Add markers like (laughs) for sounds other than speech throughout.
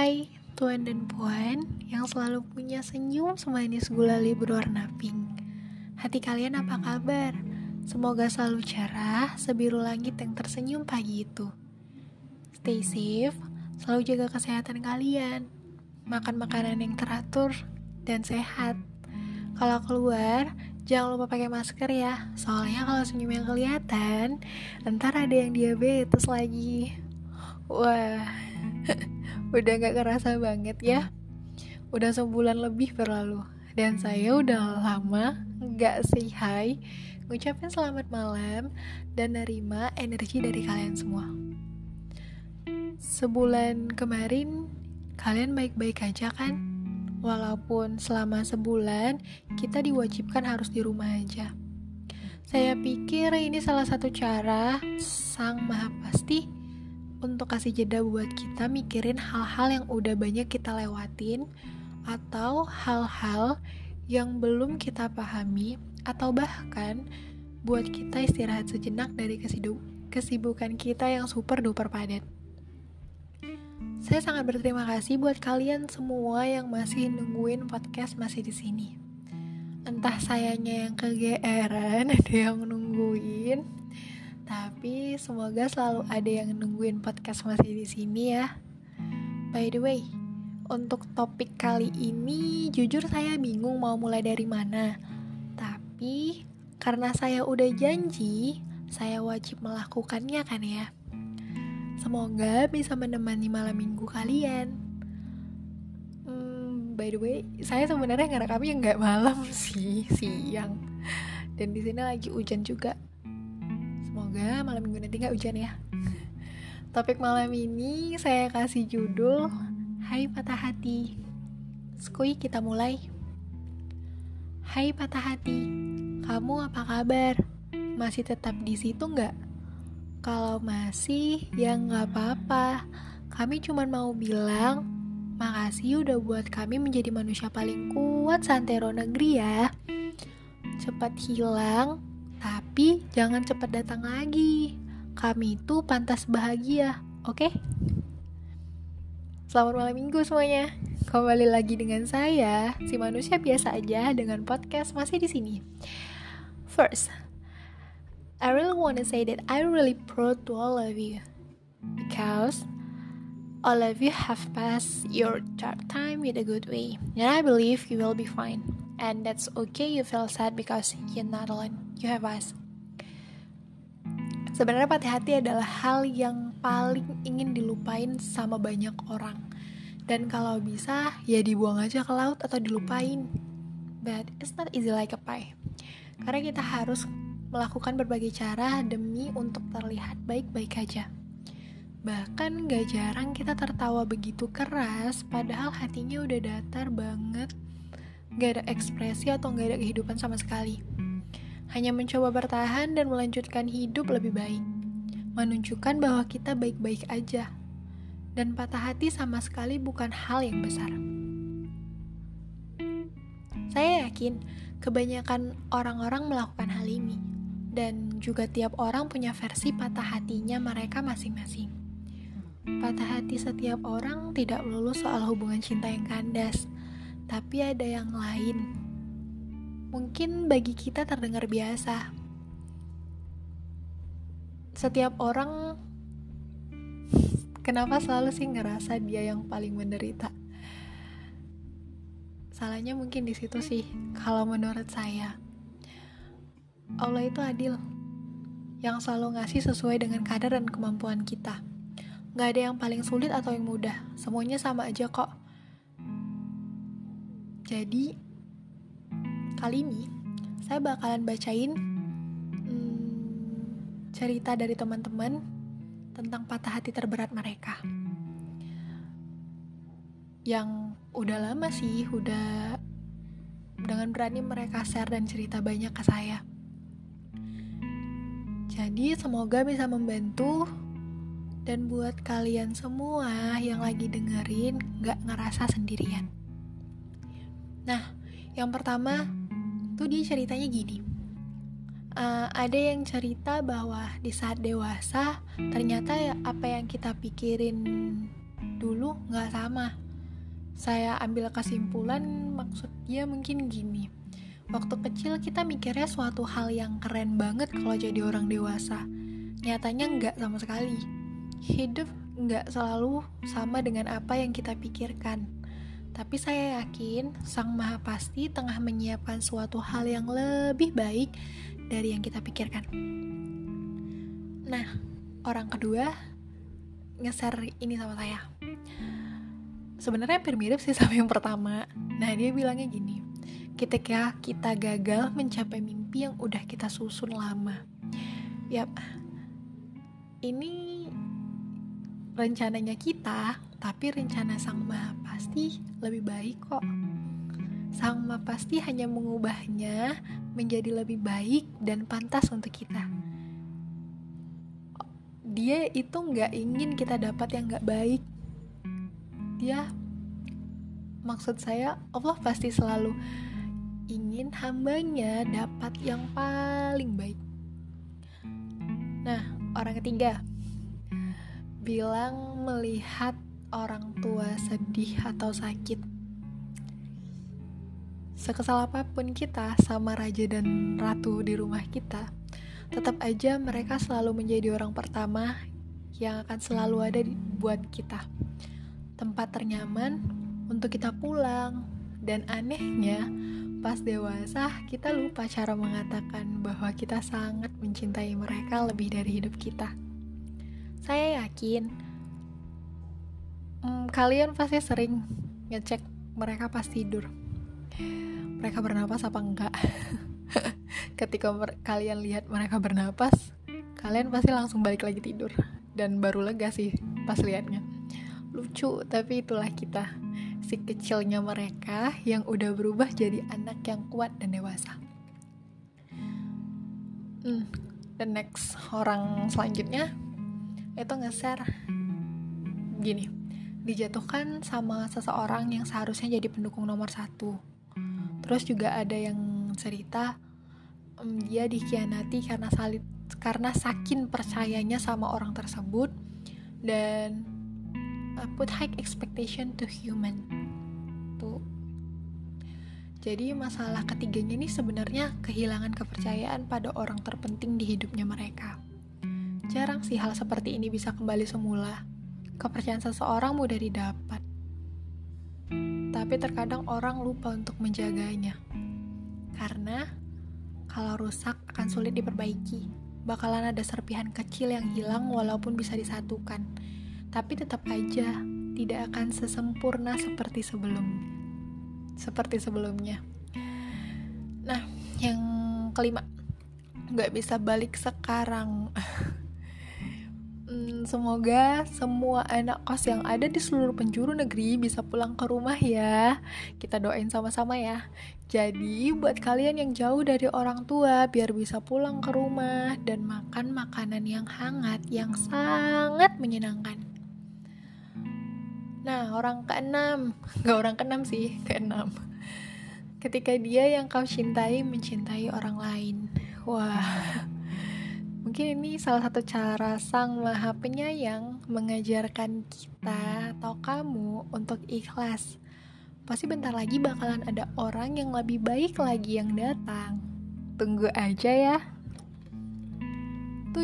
Hai tuan dan puan yang selalu punya senyum semanis gulali berwarna pink. Hati kalian apa kabar? Semoga selalu cerah sebiru langit yang tersenyum pagi itu. Stay safe, selalu jaga kesehatan kalian. Makan makanan yang teratur dan sehat. Kalau keluar, jangan lupa pakai masker ya. Soalnya kalau senyum yang kelihatan, ntar ada yang diabetes lagi. Wah, (laughs) udah gak kerasa banget ya. Udah sebulan lebih berlalu. Dan saya udah lama gak say hi. Ngucapin selamat malam Dan nerima energi dari kalian semua. Sebulan kemarin Kalian baik-baik aja kan? Walaupun selama sebulan Kita diwajibkan harus di rumah aja. Saya pikir ini salah satu cara Sang Maha Pasti untuk kasih jeda buat kita mikirin hal-hal yang udah banyak kita lewatin atau hal-hal yang belum kita pahami atau bahkan buat kita istirahat sejenak dari kesibukan kita yang super duper padat. Saya sangat berterima kasih buat kalian semua yang masih nungguin podcast masih di sini. Entah sayanya yang kegeeran, ada yang nungguin, tapi semoga selalu ada yang nungguin podcast masih di sini ya. By the way, untuk topik kali ini jujur saya bingung mau mulai dari mana. Tapi karena saya udah janji, saya wajib melakukannya kan ya. Semoga bisa menemani malam minggu kalian. Hmm, by the way, saya sebenarnya ngerekamnya nggak malam (laughs) sih, siang. Dan di sini lagi hujan juga. Semoga malam minggu nanti gak hujan ya. (laughs) Topik malam ini saya kasih judul Hai Patah Hati. Skui kita mulai. Hai Patah Hati, kamu apa kabar? Masih tetap di situ nggak? Kalau masih, ya nggak apa-apa. Kami cuma mau bilang, makasih udah buat kami menjadi manusia paling kuat santero negeri ya. Cepat hilang, tapi jangan cepat datang lagi. Kami itu pantas bahagia, oke? Okay? Selamat malam minggu semuanya. Kembali lagi dengan saya, si manusia biasa aja dengan podcast masih di sini. First, I really want to say that I really proud to all of you because all of you have passed your dark time with a good way, and I believe you will be fine. And that's okay you feel sad because you're not alone you have us. Sebenarnya patah hati adalah hal yang paling ingin dilupain sama banyak orang. Dan kalau bisa, ya dibuang aja ke laut atau dilupain. But it's not easy like a pie. Karena kita harus melakukan berbagai cara demi untuk terlihat baik-baik aja. Bahkan gak jarang kita tertawa begitu keras, padahal hatinya udah datar banget, gak ada ekspresi atau gak ada kehidupan sama sekali hanya mencoba bertahan dan melanjutkan hidup lebih baik, menunjukkan bahwa kita baik-baik aja, dan patah hati sama sekali bukan hal yang besar. Saya yakin kebanyakan orang-orang melakukan hal ini, dan juga tiap orang punya versi patah hatinya mereka masing-masing. Patah hati setiap orang tidak melulu soal hubungan cinta yang kandas, tapi ada yang lain mungkin bagi kita terdengar biasa. Setiap orang (laughs) kenapa selalu sih ngerasa dia yang paling menderita? Salahnya mungkin di situ sih, kalau menurut saya. Allah itu adil, yang selalu ngasih sesuai dengan kadar dan kemampuan kita. Gak ada yang paling sulit atau yang mudah, semuanya sama aja kok. Jadi, Kali ini saya bakalan bacain hmm, cerita dari teman-teman tentang patah hati terberat mereka. Yang udah lama sih, udah dengan berani mereka share dan cerita banyak ke saya. Jadi semoga bisa membantu dan buat kalian semua yang lagi dengerin gak ngerasa sendirian. Nah, yang pertama tuh dia ceritanya gini uh, ada yang cerita bahwa di saat dewasa ternyata ya apa yang kita pikirin dulu nggak sama. Saya ambil kesimpulan maksud dia mungkin gini. Waktu kecil kita mikirnya suatu hal yang keren banget kalau jadi orang dewasa. Nyatanya nggak sama sekali. Hidup nggak selalu sama dengan apa yang kita pikirkan. Tapi saya yakin Sang Maha Pasti tengah menyiapkan suatu hal yang lebih baik dari yang kita pikirkan. Nah, orang kedua nge-share ini sama saya. Sebenarnya hampir mirip sih (laughs) sama yang pertama. Nah, dia bilangnya gini. Ketika kita gagal mencapai mimpi yang udah kita susun lama. Yap, ini rencananya kita, tapi rencana Sang Maha Pasti lebih baik kok. Sang Maha Pasti hanya mengubahnya menjadi lebih baik dan pantas untuk kita. Dia itu nggak ingin kita dapat yang nggak baik. Dia maksud saya Allah pasti selalu ingin hambanya dapat yang paling baik. Nah orang ketiga bilang melihat orang tua sedih atau sakit sekesal apa pun kita sama raja dan ratu di rumah kita tetap aja mereka selalu menjadi orang pertama yang akan selalu ada di, buat kita. Tempat ternyaman untuk kita pulang. Dan anehnya, pas dewasa kita lupa cara mengatakan bahwa kita sangat mencintai mereka lebih dari hidup kita. Saya yakin hmm, kalian pasti sering ngecek mereka pas tidur. Mereka bernapas apa enggak? (laughs) ketika kalian lihat mereka bernapas kalian pasti langsung balik lagi tidur. Dan baru lega sih pas liatnya. Lucu tapi itulah kita. Si kecilnya mereka yang udah berubah jadi anak yang kuat dan dewasa. Hmm, the next orang selanjutnya itu nge-share. Gini dijatuhkan sama seseorang yang seharusnya jadi pendukung nomor satu. Terus juga ada yang cerita um, dia dikhianati karena salit karena saking percayanya sama orang tersebut dan uh, put high expectation to human. Tuh. Jadi masalah ketiganya ini sebenarnya kehilangan kepercayaan pada orang terpenting di hidupnya mereka. Jarang sih hal seperti ini bisa kembali semula. Kepercayaan seseorang mudah didapat. Tapi terkadang orang lupa untuk menjaganya. Karena kalau rusak akan sulit diperbaiki. Bakalan ada serpihan kecil yang hilang walaupun bisa disatukan. Tapi tetap aja tidak akan sesempurna seperti sebelum seperti sebelumnya. Nah, yang kelima, nggak bisa balik sekarang. (laughs) Semoga semua anak kos yang ada di seluruh penjuru negeri bisa pulang ke rumah ya. Kita doain sama-sama ya. Jadi, buat kalian yang jauh dari orang tua, biar bisa pulang ke rumah dan makan makanan yang hangat, yang sangat menyenangkan. Nah, orang keenam, (laughs) nggak orang keenam sih, keenam. Ketika dia yang kau cintai mencintai orang lain. Wah, (laughs) Mungkin ini salah satu cara Sang Maha Penyayang mengajarkan kita atau kamu untuk ikhlas. Pasti bentar lagi bakalan ada orang yang lebih baik lagi yang datang. Tunggu aja ya. 7.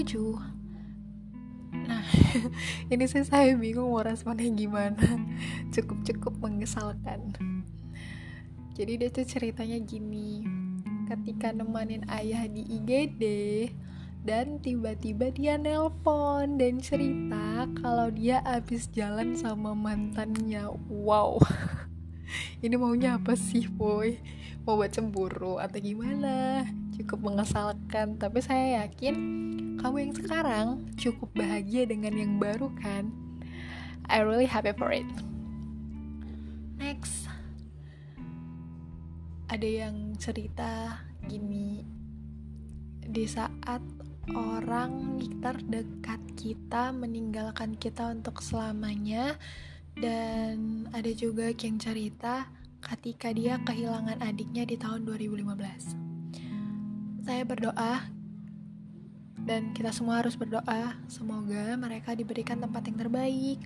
Nah, (laughs) ini sih saya bingung mau responnya gimana. Cukup-cukup mengesalkan. Jadi dia tuh ceritanya gini. Ketika nemanin ayah di IGD, dan tiba-tiba dia nelpon dan cerita kalau dia habis jalan sama mantannya. Wow. (laughs) Ini maunya apa sih boy? Mau buat cemburu atau gimana? Cukup mengesalkan tapi saya yakin kamu yang sekarang cukup bahagia dengan yang baru kan? I really happy for it. Next. Ada yang cerita gini. Di saat orang terdekat kita meninggalkan kita untuk selamanya. Dan ada juga yang cerita ketika dia kehilangan adiknya di tahun 2015 saya berdoa dan kita semua harus berdoa semoga mereka diberikan tempat yang terbaik.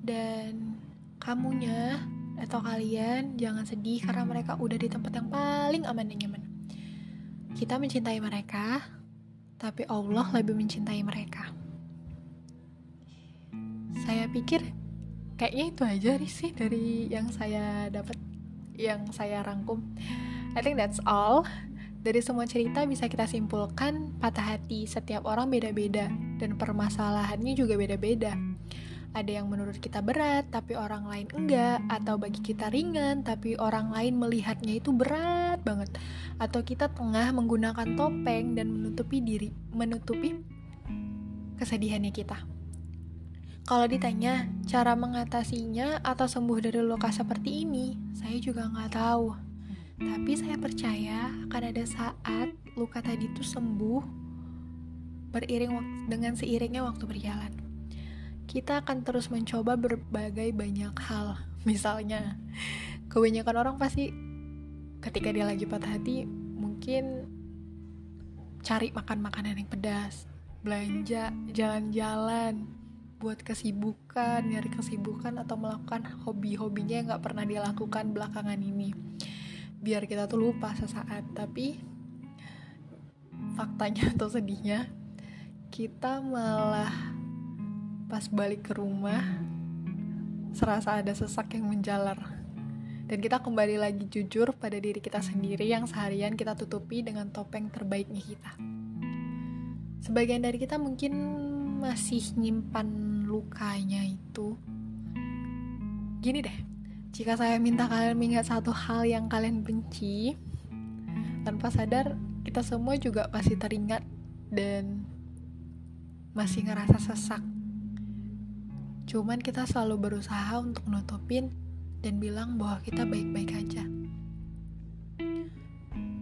Dan kamunya atau kalian jangan sedih karena mereka udah di tempat yang paling aman dan nyaman. Kita mencintai mereka, tapi Allah lebih mencintai mereka. Saya pikir kayaknya itu aja sih dari yang saya dapat, yang saya rangkum. I think that's all. Dari semua cerita bisa kita simpulkan patah hati setiap orang beda-beda dan permasalahannya juga beda-beda. Ada yang menurut kita berat tapi orang lain enggak atau bagi kita ringan tapi orang lain melihatnya itu berat banget atau kita tengah menggunakan topeng dan menutupi diri, menutupi kesedihannya kita. Kalau ditanya cara mengatasinya atau sembuh dari luka seperti ini, saya juga nggak tahu. Tapi saya percaya akan ada saat luka tadi itu sembuh beriring dengan seiringnya waktu berjalan. Kita akan terus mencoba berbagai banyak hal. Misalnya, kebanyakan orang pasti ketika dia lagi patah hati mungkin cari makan makanan yang pedas, belanja, jalan-jalan, buat kesibukan, nyari kesibukan atau melakukan hobi-hobinya yang gak pernah dia lakukan belakangan ini. Biar kita tuh lupa sesaat. Tapi faktanya atau sedihnya kita malah pas balik ke rumah serasa ada sesak yang menjalar dan kita kembali lagi jujur pada diri kita sendiri yang seharian kita tutupi dengan topeng terbaiknya kita sebagian dari kita mungkin masih nyimpan lukanya itu gini deh jika saya minta kalian mengingat satu hal yang kalian benci, tanpa sadar kita semua juga pasti teringat dan masih ngerasa sesak. Cuman kita selalu berusaha untuk nutupin dan bilang bahwa kita baik-baik aja.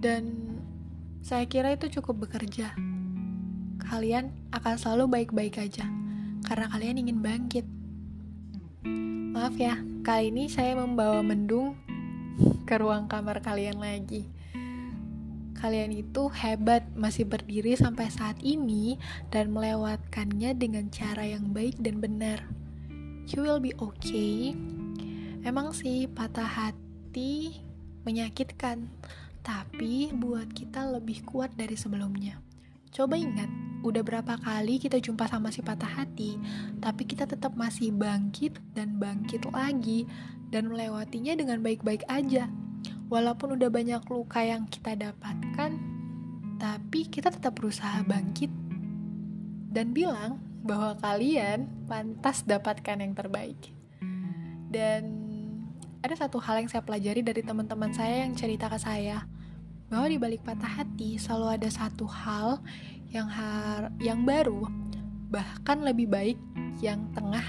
Dan saya kira itu cukup bekerja. Kalian akan selalu baik-baik aja karena kalian ingin bangkit. Maaf ya, Kali ini saya membawa mendung ke ruang kamar kalian lagi. Kalian itu hebat masih berdiri sampai saat ini dan melewatkannya dengan cara yang baik dan benar. You will be okay. Emang sih patah hati menyakitkan, tapi buat kita lebih kuat dari sebelumnya. Coba ingat, udah berapa kali kita jumpa sama si patah hati, tapi kita tetap masih bangkit dan bangkit lagi dan melewatinya dengan baik-baik aja. Walaupun udah banyak luka yang kita dapatkan, tapi kita tetap berusaha bangkit dan bilang bahwa kalian pantas dapatkan yang terbaik. Dan ada satu hal yang saya pelajari dari teman-teman saya yang cerita ke saya, bahwa di balik patah hati selalu ada satu hal yang har yang baru bahkan lebih baik yang tengah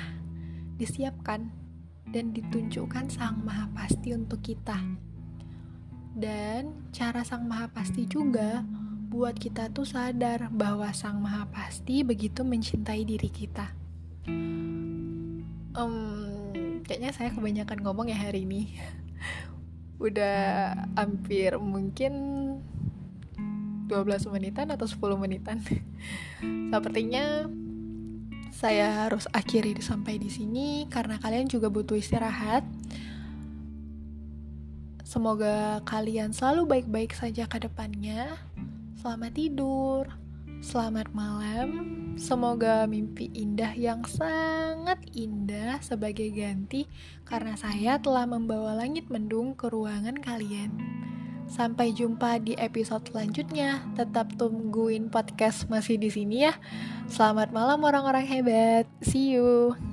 disiapkan dan ditunjukkan Sang Maha Pasti untuk kita. Dan cara Sang Maha Pasti juga buat kita tuh sadar bahwa Sang Maha Pasti begitu mencintai diri kita. Um, kayaknya saya kebanyakan ngomong ya hari ini. (laughs) Udah hampir mungkin 12 menitan atau 10 menitan. (laughs) Sepertinya saya harus akhiri sampai di sini karena kalian juga butuh istirahat. Semoga kalian selalu baik-baik saja ke depannya. Selamat tidur, selamat malam. Semoga mimpi indah yang sangat indah sebagai ganti karena saya telah membawa langit mendung ke ruangan kalian. Sampai jumpa di episode selanjutnya. Tetap tungguin podcast masih di sini ya. Selamat malam orang-orang hebat. See you.